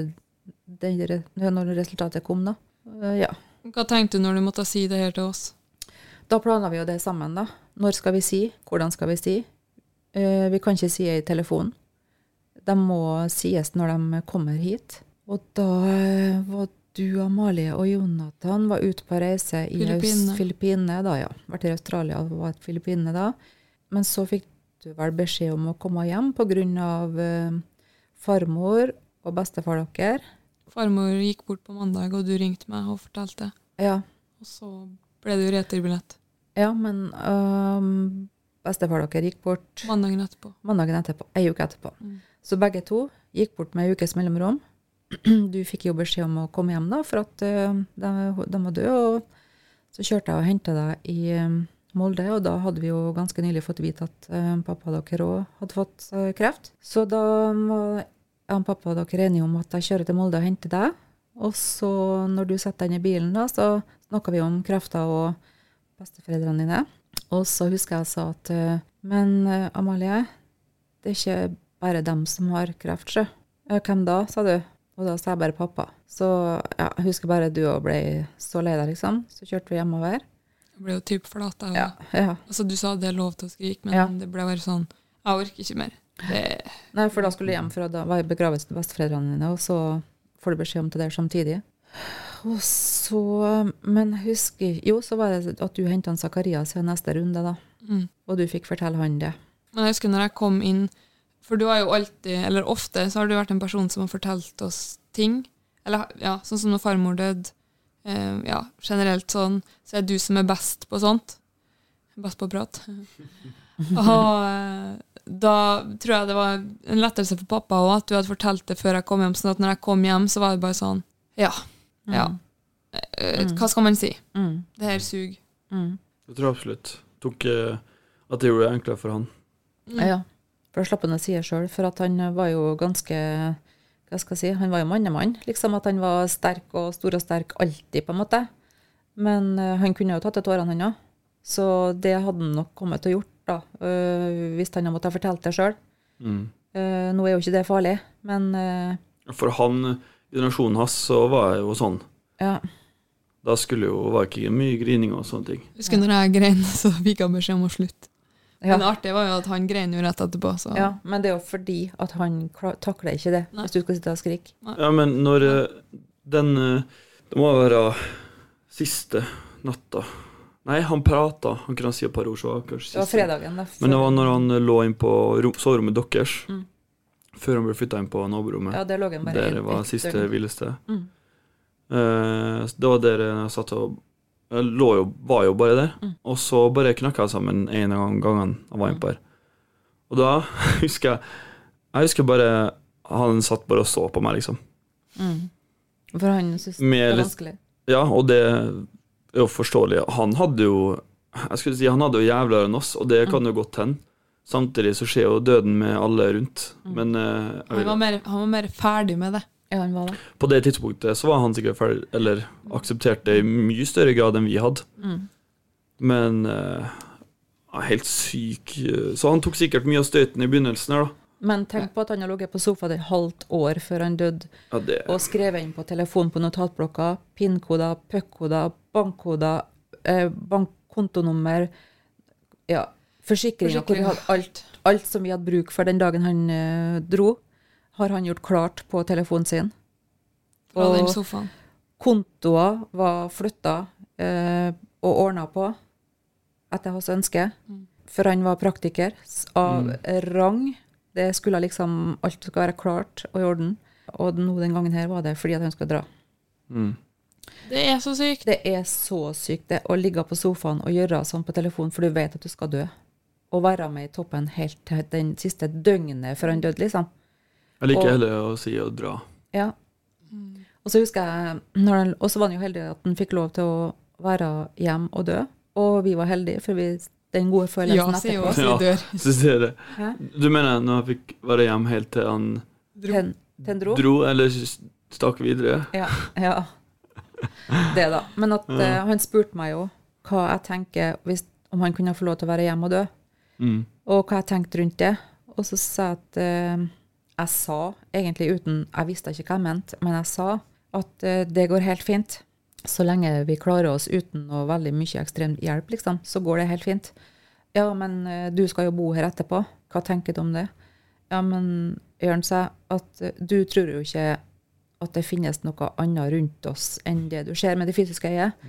det når resultatet kom, da. Uh, ja. Hva tenkte du når du måtte si det her til oss? Da planla vi jo det sammen, da. Når skal vi si? Hvordan skal vi si? Uh, vi kan ikke si det i telefonen. De må sies når de kommer hit. Og da var du, Amalie og Jonathan var ute på reise i Filippinene. Da, ja. Vært i Australia og var i Filippinene da. Men så fikk du vel beskjed om å komme hjem pga. Uh, farmor og bestefar dere. Farmor gikk bort på mandag, og du ringte meg og fortalte. Ja. Og så ble det jo returbillett ja, men øhm, bestefar dere gikk bort mandagen etterpå. mandagen etterpå, ei uke etterpå. Mm. Så begge to gikk bort med ei ukes mellomrom. (clears throat) Du fikk jo beskjed om å komme hjem, da, for at øh, de, de var døde. Og så kjørte jeg og henta deg i øh, Molde, og da hadde vi jo ganske nylig fått vite at pappa og dere òg hadde fått kreft. Så da var jeg og pappa og dere enige om at jeg kjører til Molde og henter deg. Og så, når du setter deg inn i bilen, da, så snakka vi om krefter og besteforeldrene dine. Og så husker jeg sa at Men Amalie, det er ikke bare dem som har kreft, sjø. «Ja, Hvem da, sa du. Og da sa jeg bare pappa. Så ja, jeg husker bare du òg ble så lei deg, liksom. Så kjørte vi hjemover. Jeg ble jo typ flata. og- Ja, ja. Altså, du sa det er lov til å skrike, men Ja. det ble bare sånn Jeg orker ikke mer. Det, Nei, for da skulle du hjem for da var jeg begravelsen til besteforeldrene dine, og så får du beskjed om det der samtidig. Og så Men jeg husker Jo, så var det at du henta Zakarias i neste runde, da. mm. Og du fikk fortelle han det. Men jeg husker når jeg kom inn For du har jo alltid, eller ofte, så har du vært en person som har fortalt oss ting. Eller ja, sånn som når farmor døde. Eh, ja, generelt sånn, så er det du som er best på sånt. Best på å prate. (laughs) og eh, da tror jeg det var en lettelse for pappa òg, at du hadde fortalt det før jeg kom hjem. sånn at når jeg kom hjem, så var det bare sånn Ja. ja. Mm. Hva skal man si? Mm. Det her suger. Mm. Jeg tror absolutt. Tok eh, at det gjorde det enklere for han. Mm. Ja, for å slappe ned å si det sjøl. For at han var jo ganske Hva skal jeg si? Han var jo mannemann. Liksom at han var sterk og stor og sterk alltid, på en måte. Men uh, han kunne jo tatt til tårene, han òg. Så det hadde han nok kommet til å gjort, da. uh, hvis han hadde måttet ha fortalt det sjøl. Mm. nå er jo ikke det farlig, men For han, generasjonen hans, så var jeg jo sånn. ja. Da skulle jo, var ikke mye grining og sånne ting. Jeg husker når jeg grein, (laughs) så fikk jeg beskjed om å slutte. Ja. Men det artige var jo at han grein jo rett etterpå. Så. ja. Men det er jo fordi at han takler ikke det, Nei. hvis du skal sitte og skrike. Ja, men når eh, den eh, Det må være siste natta Nei, han prata. Han kunne si et par ord, så kanskje Det var fredagen, da. Men det var når han eh, lå inn på rom, soverommet deres, Mm. før han ble flytta inn på naborommet. Ja, der lå han bare Der var siste hvilested. Mm. Uh, det var der jeg satt og Jeg lå jo, var jo bare der. Mm. Og så bare knakka jeg sammen en av gangene jeg var innpå her. Og da (laughs) husker jeg Jeg husker bare Han satt bare og så på meg, liksom. Mm. For han syntes det var vanskelig. Ja, og det er jo forståelig. Han hadde jo Jeg skulle si han hadde jo jævligere enn oss, og det kan jo godt hende. Samtidig så skjer jo døden med alle rundt. Mm. Men jeg Han, var mer, han var mer ferdig med det. Ja, han var det. på det tidspunktet så var han sikkert ferdig, eller aksepterte det i mye større grad enn vi hadde. Mm. Men uh, helt syk eh, Så han tok sikkert mye av støyten i begynnelsen her, da. Men tenk på at han har ligget på sofaen et halvt år før han døde, Ja, det, og skrevet inn på telefonen på notatblokka PIN-koder, puck-koder, bankkoder, eh, bankkontonummer Ja, forsikringer hvor vi Forsikring. hadde alt. Alt som vi hadde bruk for den dagen han eh, dro, har han gjort klart på telefonen sin. Og den sofaen. kontoer var flytta eh, og ordna på etter hans ønske. Mm. For han var praktiker av av rang. Det skulle liksom Alt skulle være klart og i orden. Og nå den gangen her var det fordi at han skulle dra. mm. Det er så sykt. Det er så sykt, det å ligge på sofaen og gjøre sånn på telefon, for du vet at du skal dø. Og være med i toppen helt til den siste døgnet før han døde, liksom. Jeg liker Og- heller å si å dra. Ja. Og så husker jeg Og så var han jo heldig at han fikk lov til å være hjem og dø. Og vi var heldige, for vi, den gode følelsen ja, etterpå vi Ja. dør. (laughs) Syns jeg det. Hæ? Du mener når han fikk være hjemme helt til han Ten, ten dro. dro, eller stakk videre? Ja, ja. Det, da. Men at Ja. uh, han spurte meg jo hva jeg tenker hvis, om han kunne få lov til å være hjemme og dø, Mm. og hva jeg tenkte rundt det. Og så sa jeg at eh, Jeg sa, egentlig uten Jeg visste ikke hva jeg mente, men jeg sa at eh, det går helt fint. Så lenge vi klarer oss uten noe veldig mye ekstrem hjelp, liksom, så går det helt fint. Ja, men eh, du skal jo bo her etterpå. Hva tenker du om det? Ja, men Jørn sa at eh, du tror jo ikke at det finnes noe annet rundt oss enn det du ser med det fysiske øyet.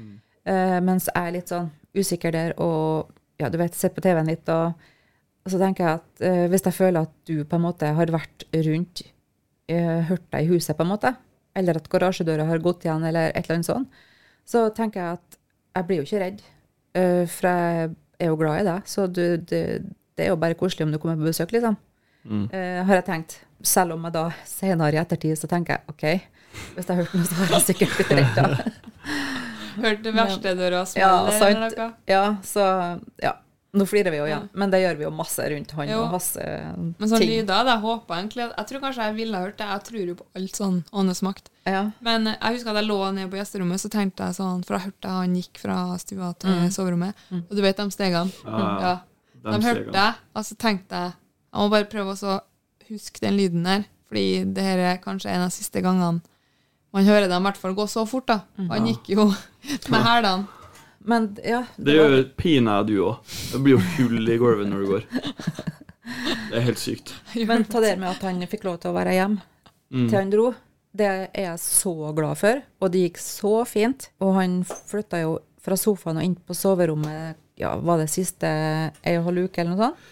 Eh, mens jeg er litt sånn usikker der og ja, du vet, sitter på TV-en litt og Og så tenker jeg at eh, hvis jeg føler at du på en måte har vært rundt, eh, hørt deg i huset, på en måte, eller at garasjedøra har gått igjen, eller et eller annet sånt, så tenker jeg at jeg blir jo ikke redd. Eh, for jeg er jo glad i deg, så du, det, det er jo bare koselig om du kommer på besøk, liksom. Mm. Eh, har jeg tenkt. Selv om jeg da senere i ettertid så tenker jeg OK, hvis jeg har hørt noe, så har jeg sikkert blitt redd. da. (laughs) Hørt det verste døra smelle ja, eller noe? Ja, så ja. Nå flirer vi jo igjen, Ja. men det gjør vi jo masse rundt han Jo. og hans ting. Men sånn lyder, jeg egentlig Jeg tror kanskje jeg ville hørt det. Jeg tror jo på alt sånn åndesmakt. Ja. Men eh, jeg husker at jeg lå nede på gjesterommet, så tenkte jeg sånn For jeg hørte han gikk fra stua til soverommet, og du vet de stegene? Ja, ja. Ja. De, De hørte jeg, og så tenkte jeg Jeg må bare prøve å huske den lyden der, fordi det her er kanskje en av de siste gangene man hører dem i hvert fall gå så fort, da. Han gikk jo (laughs) med hælene. Men ja, Det gjør pinadø du òg. Det blir jo hull i gulvet når du går. (laughs) Det er helt sykt. Men ta det med at han fikk lov til å være hjemme Mm. til han dro, det er jeg så glad for. Og det gikk så fint. Og han flytta jo fra sofaen og inn på soverommet ja, var det siste ei og halv uke eller noe sånt?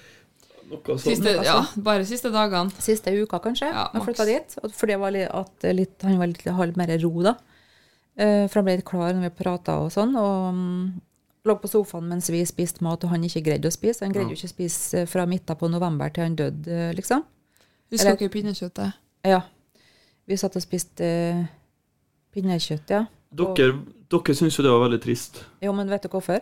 Noe sånt. Siste, ja, bare siste dagene. Siste uka, kanskje. Ja, han flytta dit. For det var litt, at litt, han var litt, halv mer ro, da. Eh, for han ble litt klar når vi prata og sånn. Og mm, lå på sofaen mens vi spiste mat, og han ikke greide å spise. Han greide jo ikke å spise eh, fra midten på november til han døde, eh, liksom. Husker dere pinnekjøttet? Ja. Vi satt og spiste eh, pinnekjøtt, ja. Dere, dere syns jo det var veldig trist. Jo, men vet du hvorfor?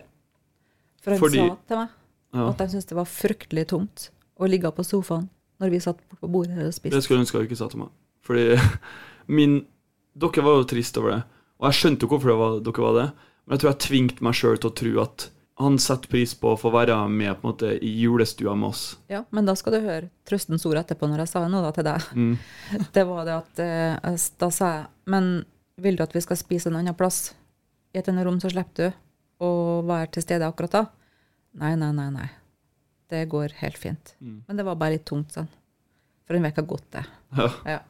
For han Fordi- sa til meg Ja. at han syntes det var fryktelig tungt å ligge på sofaen når vi satt på bordet og spiste. Det skulle jeg ønske jeg ikke sa til meg. Fordi (laughs) min Dere var jo trist over det. Og jeg skjønte jo hvorfor var, dere var det. Men jeg tror jeg tvingte meg sjøl til å tro at han setter pris på å få være med på en måte i julestua med oss. Ja, men da skal du høre trøstens ord etterpå når jeg sa noe da til deg. Mm. (laughs) Det var det at eh, Da sa jeg Men vil du at vi skal spise en annen plass? I et annet rom, så slipper du å være til stede akkurat da? Nei, nei, nei. nei. Det går helt fint. Mm. Men det var bare litt tungt, sånn. For han hvor godt det. Ja. Ja.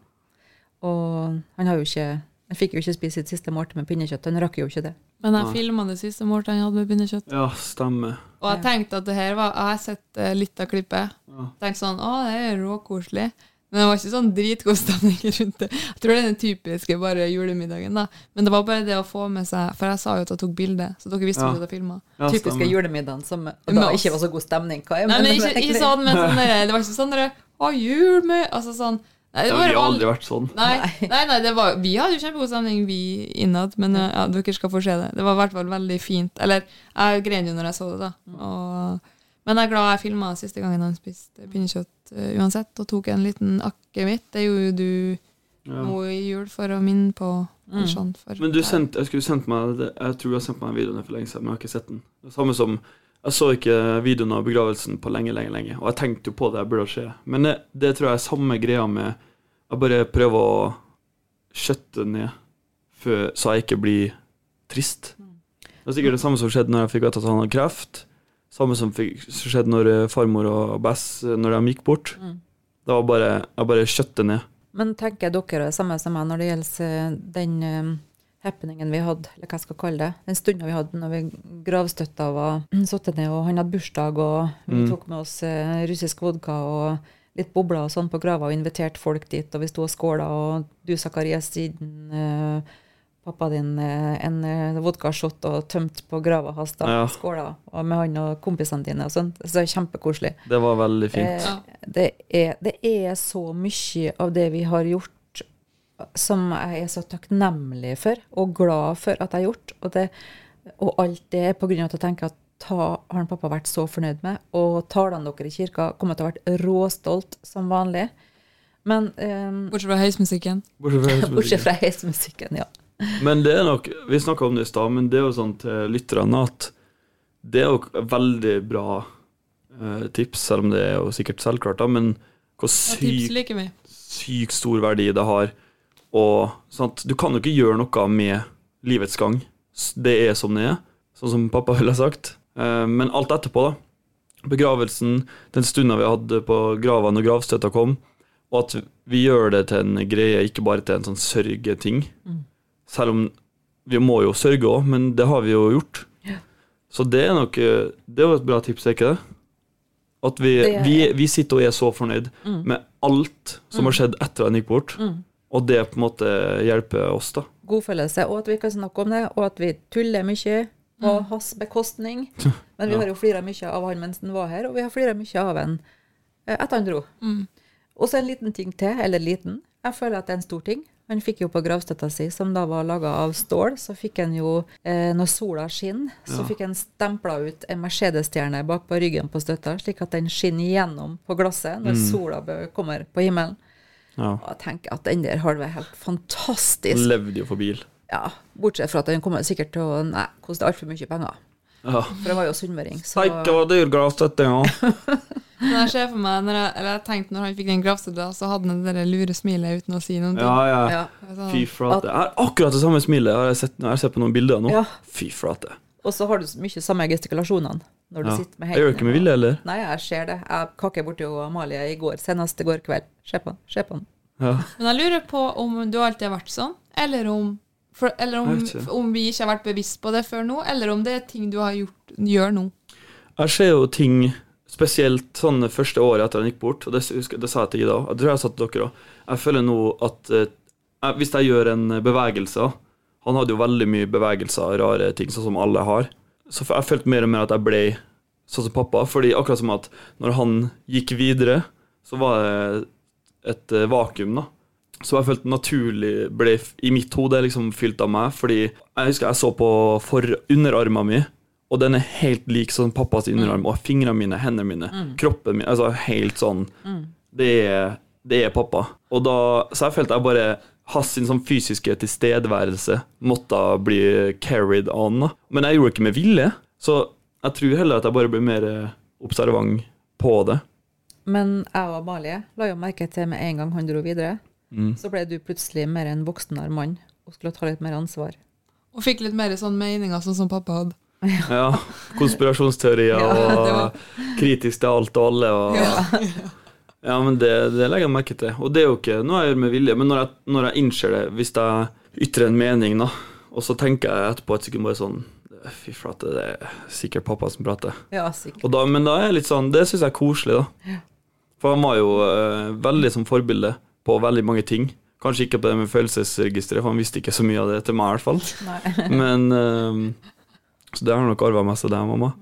Og han har jo ikke Han fikk jo ikke spise sitt siste måltid med pinnekjøtt. Han rakk jo ikke det. Men jeg filma det siste måltidet han hadde med pinnekjøtt. ja, stemmer. Og jeg tenkte at det her var Jeg har sett eh, litt av klippet. Ja. Tenkte sånn Å, det er råkoselig. Men det var ikke sånn dritgod stemning (laughs) rundt det. Jeg tror det er den typiske bare julemiddagen, da. Men det var bare det å få med seg For jeg sa jo at jeg tok bilde, så dere visste Ja. at jeg filma. Ja, Typiske julemiddagen som (laughs) da ikke var så god stemning. Hva er Nei, men men- ikke, ikke sånn, men sånn det var ikke sånn dere Å, jul med Altså sånn Nei, det Ja, var vi har aldri vært sånn. Nei, nei, nei det var, vi hadde jo kjempegod stemning, vi innad, men ja, dere skal få se det. Det var i hvert fall veldig fint. Eller, jeg grein jo når jeg så det, da. Og, men jeg er glad jeg filma siste gangen han spiste pinnekjøtt uh, uansett, og tok en liten akevitt. Det gjorde jo du Ja. nå i jul for å minne på Mm. sånn for Men du sendte, jeg skulle sendt meg Jeg tror du har sendt meg en video for lenge siden, men jeg har ikke sett den. Det samme som Jeg så ikke videoen av begravelsen på lenge, lenge, lenge. Og jeg tenkte jo på det burde skje. Men det, det tror jeg er samme greia med Jeg bare prøver å skjøtte ned før, så jeg ikke blir trist. Det er sikkert det samme som skjedde når jeg fikk vite at han hadde kreft. Samme som fikk, skjedde når eh, farmor og Bess eh, Når de gikk bort. Mm. Det var bare Jeg bare skjøtte ned. Men tenker dere det samme som meg når det gjelder eh, den happeningen vi hadde, eller hva jeg skal kalle det, den stunden vi hadde når vi gravstøtta var (clears throat) satt ned, og han hadde bursdag, og vi Mm. tok med oss eh, russisk vodka og litt bobler og sånn på grava, og inviterte folk dit, og vi sto og skåla, og du, Zakarias, siden eh, pappa din eh, en eh, vodkashot og tømt på grava hans, da, Ja. skåla, og med han og kompisene dine og sånt. Så det er kjempekoselig. Det var veldig fint. Eh, det, er, det er så mye av det vi har gjort som jeg er så takknemlig for, og glad for at jeg har gjort. Og, det, og alt det er av at jeg tenker at ta, har han pappa vært så fornøyd med, og talene dere i kirka kommer til å ha vært råstolt som vanlig. Men um, Bortsett fra heismusikken. Bortsett fra (laughs) bortsett fra heismusikken, ja. Men det er nok Vi snakka om det i stad, men det er jo sånn til lytterne at det er jo veldig bra eh, tips, selv om det er jo sikkert selvklart, da, men hvor sykt syk stor verdi det har. Og sant, Du kan jo ikke gjøre noe med livets gang. Det er som det er, sånn som pappa ville sagt. Eh, Men alt etterpå, da. Begravelsen, den stunda vi hadde på grava når gravstøtta kom, og at vi gjør det til en greie, ikke bare til en sånn sørgeting. Mm. Selv om vi må jo sørge òg, men det har vi jo gjort. Så det er nok eh, Det er jo et bra tips, er ikke det? At vi, Det er- vi, vi sitter og er så fornøyd Mm. med alt som har skjedd etter han gikk bort, Mm. Og det på en måte hjelper oss, da. Godfølelse, og at vi kan snakke om det, og at vi tuller mye på hans bekostning. (laughs) Men vi Ja. har jo flira mye av han mens han var her, og vi har flira mye av han eh, etter han dro. Mm. Og så en liten ting til, eller liten. Jeg føler at det er en stor ting. Han fikk jo på gravstøtta si, som da var laga av stål, så fikk han jo, eh, når sola skinner, så Ja. fikk han stempla ut en Mercedes-stjerne bak på ryggen på støtta, slik at den skinner gjennom på glasset når Mm. sola kommer på himmelen. Ja. Og jeg tenker at den der har vært helt fantastisk. Levde jo for bil. Ja, bortsett fra at den kommer sikkert til å nei, koste altfor mye penger. Ja. For det var jo sunnmøring. Så Steike og dyr gravstøtte, ja. (laughs) Men jeg ser for meg, når jeg, eller jeg tenkte når han fikk den gravstøtta, så hadde han det der lure smilet uten å si noe. Ja, ja. ja. Sånn, Fy flate. Jeg har akkurat det samme smilet har jeg sett, jeg har sett på noen bilder nå. Ja. Fy flate. Og så har du mye samme gestikulasjonene når du Ja. sitter med hendene. Jeg gjør ikke med vilje, eller? Nei, jeg ser det. Jeg kakker borti Amalie i går, senest i går kveld. Se på den. Se på den. Ja. Men jeg lurer på om du alltid har vært sånn, eller om, for, eller om, om vi ikke har vært bevisst på det før nå, eller om det er ting du har gjort, gjør nå. Jeg ser jo ting spesielt sånn det første året etter han gikk bort, og det, husker, det sa jeg til Ida, òg. Jeg tror jeg jeg sa til dere òg. Jeg føler nå at eh, hvis jeg gjør en bevegelse Han hadde jo veldig mye bevegelser, rare ting, sånn som alle har. Så jeg følte mer og mer at jeg ble sånn som pappa, fordi akkurat som at når han gikk videre, så var det et eh, vakuum, da. Så jeg følte naturlig ble i mitt hode liksom fylt av meg, fordi jeg husker jeg så på for underarmen min, og den er helt lik sånn pappas underarm, og fingrene mine, hendene mine, kroppen min, altså helt sånn. Det er, det er pappa. Og da, så jeg følte jeg bare hans sin sånn fysiske tilstedeværelse måtte bli carried on. Men jeg gjorde det ikke med vilje, så jeg tror heller at jeg bare ble mer eh, observant på det. Men jeg og Amalie la jo merke til med en gang han dro videre, Mm. så ble du plutselig mer en voksnere mann og skulle ta litt mer ansvar. Og fikk litt mer sånn meninger, sånn som pappa hadde. Ja, konspirasjonsteorier (laughs) Ja, var- og kritisk til alt og alle. Og, ja. (laughs) men det, det legger jeg merke til. Og det er jo ikke noe jeg gjør med vilje, men når jeg, når jeg innser det, hvis jeg ytrer en mening, da, og så tenker jeg etterpå et sekund bare sånn Fy flate, det er sikkert pappa som prater. Ja, sikkert. Og da, men da er jeg litt sånn, det syns jeg er koselig, da. For han var jo eh, veldig som forbilde på veldig mange ting. Kanskje ikke på det med følelsesregisteret, for han visste ikke så mye av det til meg, i hvert fall. Nei. (laughs) Men eh, Så det har han nok arva mest av deg, mamma.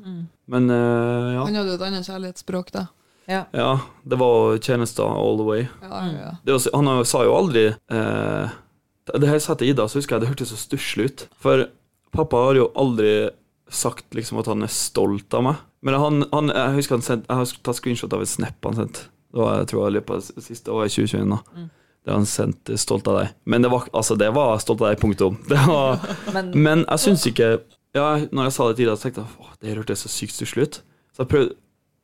Men eh, ja. Han hadde et annet kjærlighetsspråk, da. Ja. ja. Det var tjenester all the way. Ja, ja. Det, han sa jo aldri eh, Det her sa til Ida, så husker jeg det hørtes så stusslig ut. For pappa har jo aldri sagt liksom at han er stolt av meg. Men han, han, jeg husker han sendt, jeg har tatt screenshot av et snap han sendte. Det var, jeg tror jeg løpet av siste året, 2021. da. Det han sendte 'stolt av deg'. Men det var, altså, det var 'stolt av deg', punktum. (laughs) Det var, (laughs) Men, men jeg syns ikke ja, Når jeg sa det til Ida, så tenkte jeg at det hørtes så sykt stusslig ut. Så jeg prøvde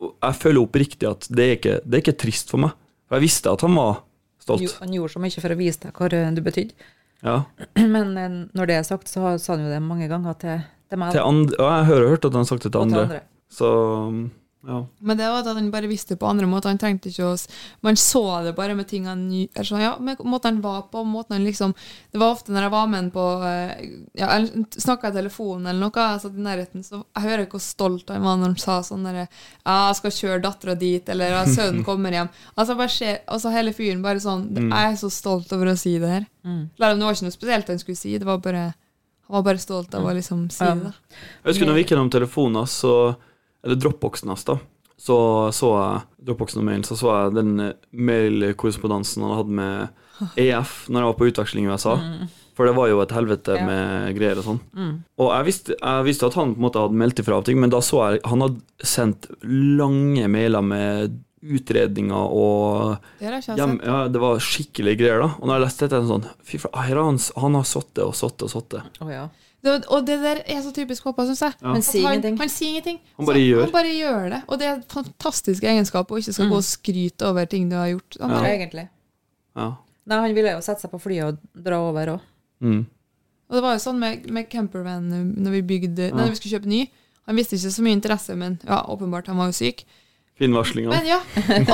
Jeg føler oppriktig at det er, ikke, det er ikke trist for meg. For jeg visste at han var stolt. han gjorde så mye for å vise deg hva du betydde. Ja. (clears throat) Men eh, når det er sagt, så sa han jo det mange ganger til, til meg. Til andre, ja, jeg har hørt at han har sagt det til andre. andre. Så ja. Men det var at han bare visste det på andre måter. Han trengte ikke å Man så det bare med ting han sånn, Ja, med måten han var på, måten han liksom Det var ofte når jeg var med han på eh, Ja, eller snakka i telefonen eller noe, jeg satt i nærheten, så jeg hører hvor stolt han var når han sa sånn derre Ja, jeg skal kjøre dattera dit, eller ja, sønnen (laughs) kommer hjem. Altså bare ser, altså hele fyren bare sånn Jeg er så stolt over å si det her. Mm. Selv om det var ikke noe spesielt han skulle si, det var bare han var bare stolt av å liksom si det. Jeg husker når vi gikk gjennom telefonen hans, så Eller dropboxen hans, da. Så så jeg dropboxen og mailen, så så jeg den eh, mailkorrespondansen han hadde med (laughs) EF når jeg var på utveksling i USA. For det var jo et helvete Ja. med greier og sånn. Mm. Og jeg visste, jeg visste at han på en måte hadde meldt ifra av ting, men da så jeg han hadde sendt lange mailer med utredninger og Det hjem, ja, Det var skikkelig greier, da. Og når jeg leste dette, sånn Fy faen, han, han har sittet og sittet og sittet. Oh, ja. Det, og det der er så typisk pappa, syns jeg. Ja. Men At han. Han sier ingenting. Han bare gjør. Han bare gjør det. Og det er en fantastisk egenskap å ikke skal Mm. gå og skryte over ting du har gjort. Han Ja. Egentlig. Ja. Nei, han ville jo sette seg på flyet og dra over òg. Mm. Og det var jo sånn med, med campervan når vi bygde Nei, Ja. når vi skulle kjøpe ny. Han visste ikke så mye interesse, men ja, åpenbart, han var jo syk. Finvarslinga. Men ja,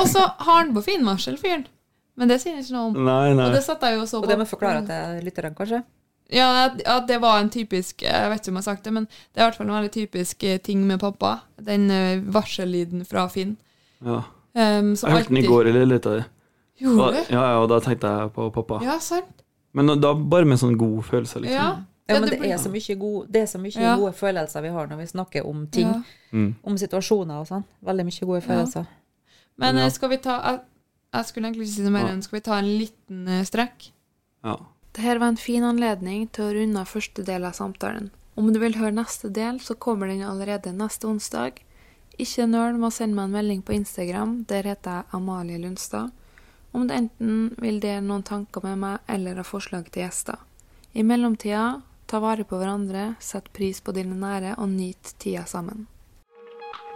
Og så har han på finvarsel, fyren. Men det sier han ikke noe om. Nei, nei. Og det satt jeg jo og på. Og det må forklare til lytterne, kanskje. Ja, at, at det var en typisk Jeg vet ikke om jeg har sagt det, men det er i hvert fall en veldig typisk eh, ting med pappa. Den eh, varsellyden fra Finn. Ja. Um, som Jeg hørte den i går eller litt av det. Gjorde du? ja, ja, og da tenkte jeg på pappa. Ja, sant. Men da bare med sånn god følelse, liksom. Ja. Ja, men det er så mye, gode, det er så mye Ja. gode følelser vi har når vi snakker om ting. Ja. Mm. Om situasjoner og sånn. Veldig mye gode følelser. Men Ja. eh, skal vi ta Jeg, jeg skulle egentlig ikke si noe mer Ja. enn skal vi ta en liten strekk? Ja. Dette var en fin anledning til å runde av første del av samtalen. Om du vil høre neste del, så kommer den allerede neste onsdag. Ikke nøl med å sende meg en melding på Instagram. Der heter jeg Amalie Lundstad. Om du enten vil dele noen tanker med meg eller har forslag til gjester. I mellomtida, ta vare på hverandre, sett pris på dine nære og nyt tida sammen.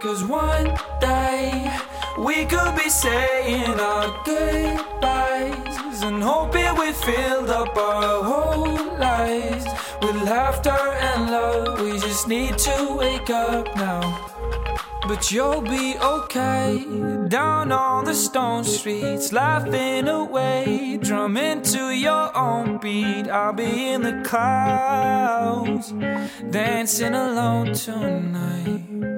Cause one day we could be saying our goodbyes and hoping we filled up our whole lives with laughter and love. We just need to wake up now. But you'll be okay down on the stone streets, laughing away, drumming to your own beat. I'll be in the clouds, dancing alone tonight.